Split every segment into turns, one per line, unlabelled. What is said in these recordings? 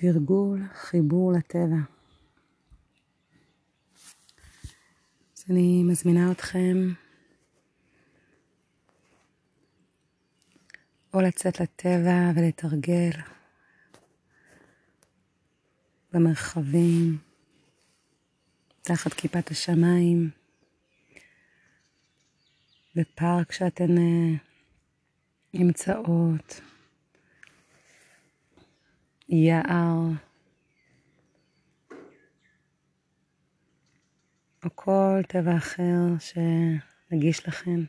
תרגול חיבור לטבע. אז אני מזמינה אתכם או לצאת לטבע ולתרגל במרחבים, תחת כיפת השמיים, בפארק שאתן uh, נמצאות, יער, או כל טבע אחר שנגיש לכם.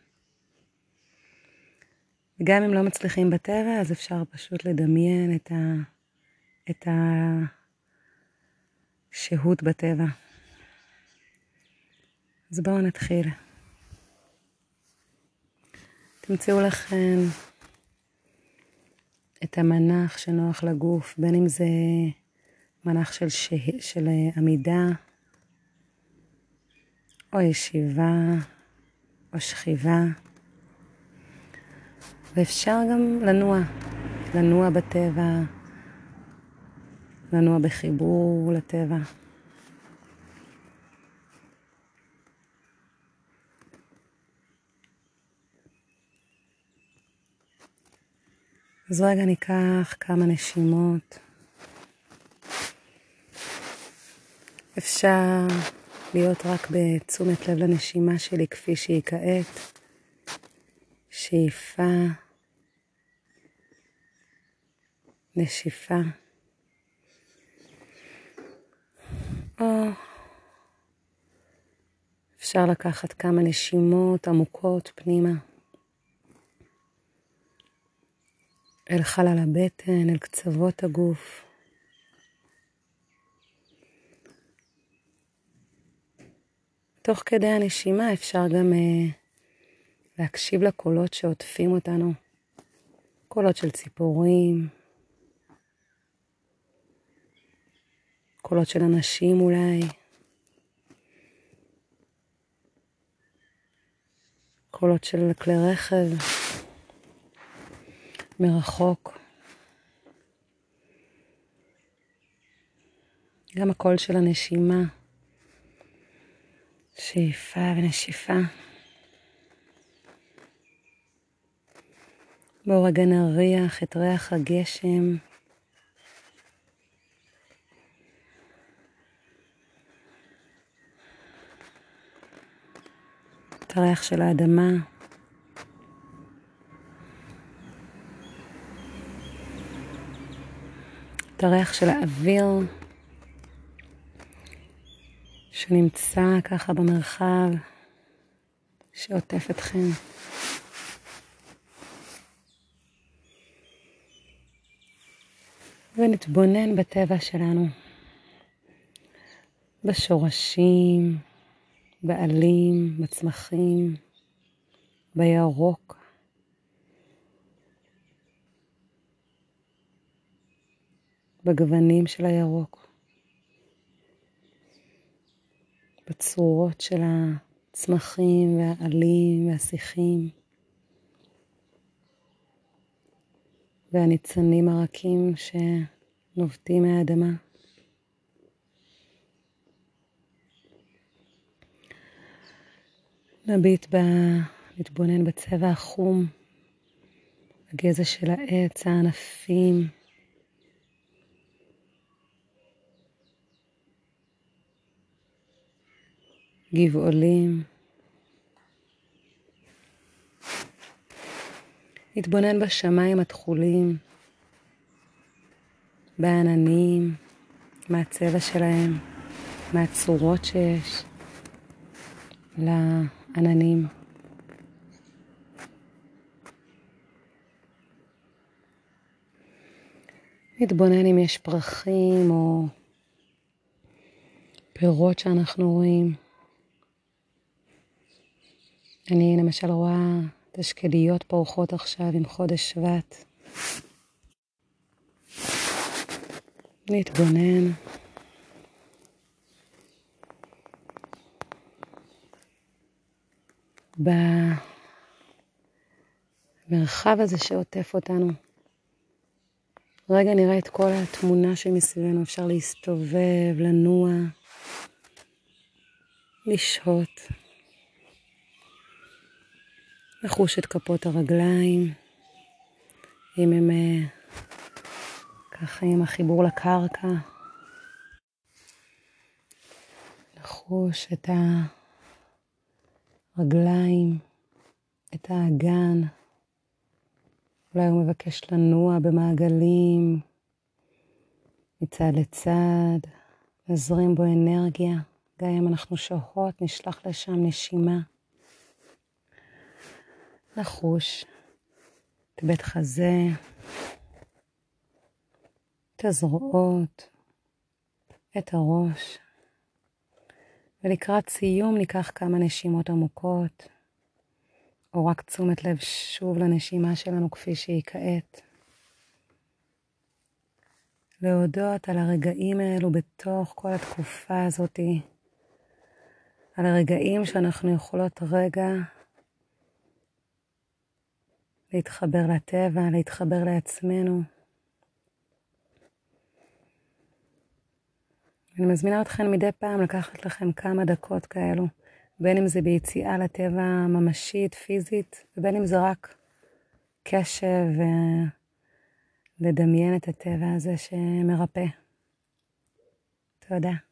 וגם אם לא מצליחים בטבע, אז אפשר פשוט לדמיין את, ה... את השהות בטבע. אז בואו נתחיל. תמצאו לכם את המנח שנוח לגוף, בין אם זה מנח של, ש... של עמידה, או ישיבה, או שכיבה. ואפשר גם לנוע, לנוע בטבע, לנוע בחיבור לטבע. אז רגע ניקח כמה נשימות. אפשר להיות רק בתשומת לב לנשימה שלי כפי שהיא כעת. שאיפה, נשיפה. או אפשר לקחת כמה נשימות עמוקות פנימה. אל חלל הבטן, אל קצוות הגוף. תוך כדי הנשימה אפשר גם uh, להקשיב לקולות שעוטפים אותנו, קולות של ציפורים, קולות של אנשים אולי, קולות של כלי רכב. מרחוק. גם הקול של הנשימה, שאיפה ונשיפה. בואו רגע נריח את ריח הגשם. את הריח של האדמה. את הריח של האוויר שנמצא ככה במרחב שעוטף אתכם. ונתבונן בטבע שלנו, בשורשים, בעלים, בצמחים, בירוק, בגוונים של הירוק, בצורות של הצמחים והעלים והשיחים. והניצנים הרכים שנובטים מהאדמה. נביט ב... נתבונן בצבע החום, הגזע של העץ, הענפים, גבעולים. נתבונן בשמיים התכולים, בעננים, מה הצבע שלהם, מה הצורות שיש לעננים. נתבונן אם יש פרחים או פירות שאנחנו רואים. אני למשל רואה את השקדיות פורחות עכשיו עם חודש שבט. נתבונן. במרחב הזה שעוטף אותנו, רגע נראה את כל התמונה שמסביבנו, אפשר להסתובב, לנוע, לשהות. לחוש את כפות הרגליים, אם הם אה, ככה עם החיבור לקרקע. לחוש את הרגליים, את האגן. אולי הוא מבקש לנוע במעגלים, מצד לצד, נזרים בו אנרגיה. גם אם אנחנו שוהות, נשלח לשם נשימה. לחוש את בית חזה, את הזרועות, את הראש. ולקראת סיום ניקח כמה נשימות עמוקות, או רק תשומת לב שוב לנשימה שלנו כפי שהיא כעת. להודות על הרגעים האלו בתוך כל התקופה הזאתי, על הרגעים שאנחנו יכולות רגע להתחבר לטבע, להתחבר לעצמנו. אני מזמינה אתכם מדי פעם לקחת לכם כמה דקות כאלו, בין אם זה ביציאה לטבע ממשית, פיזית, ובין אם זה רק קשב ולדמיין את הטבע הזה שמרפא. תודה.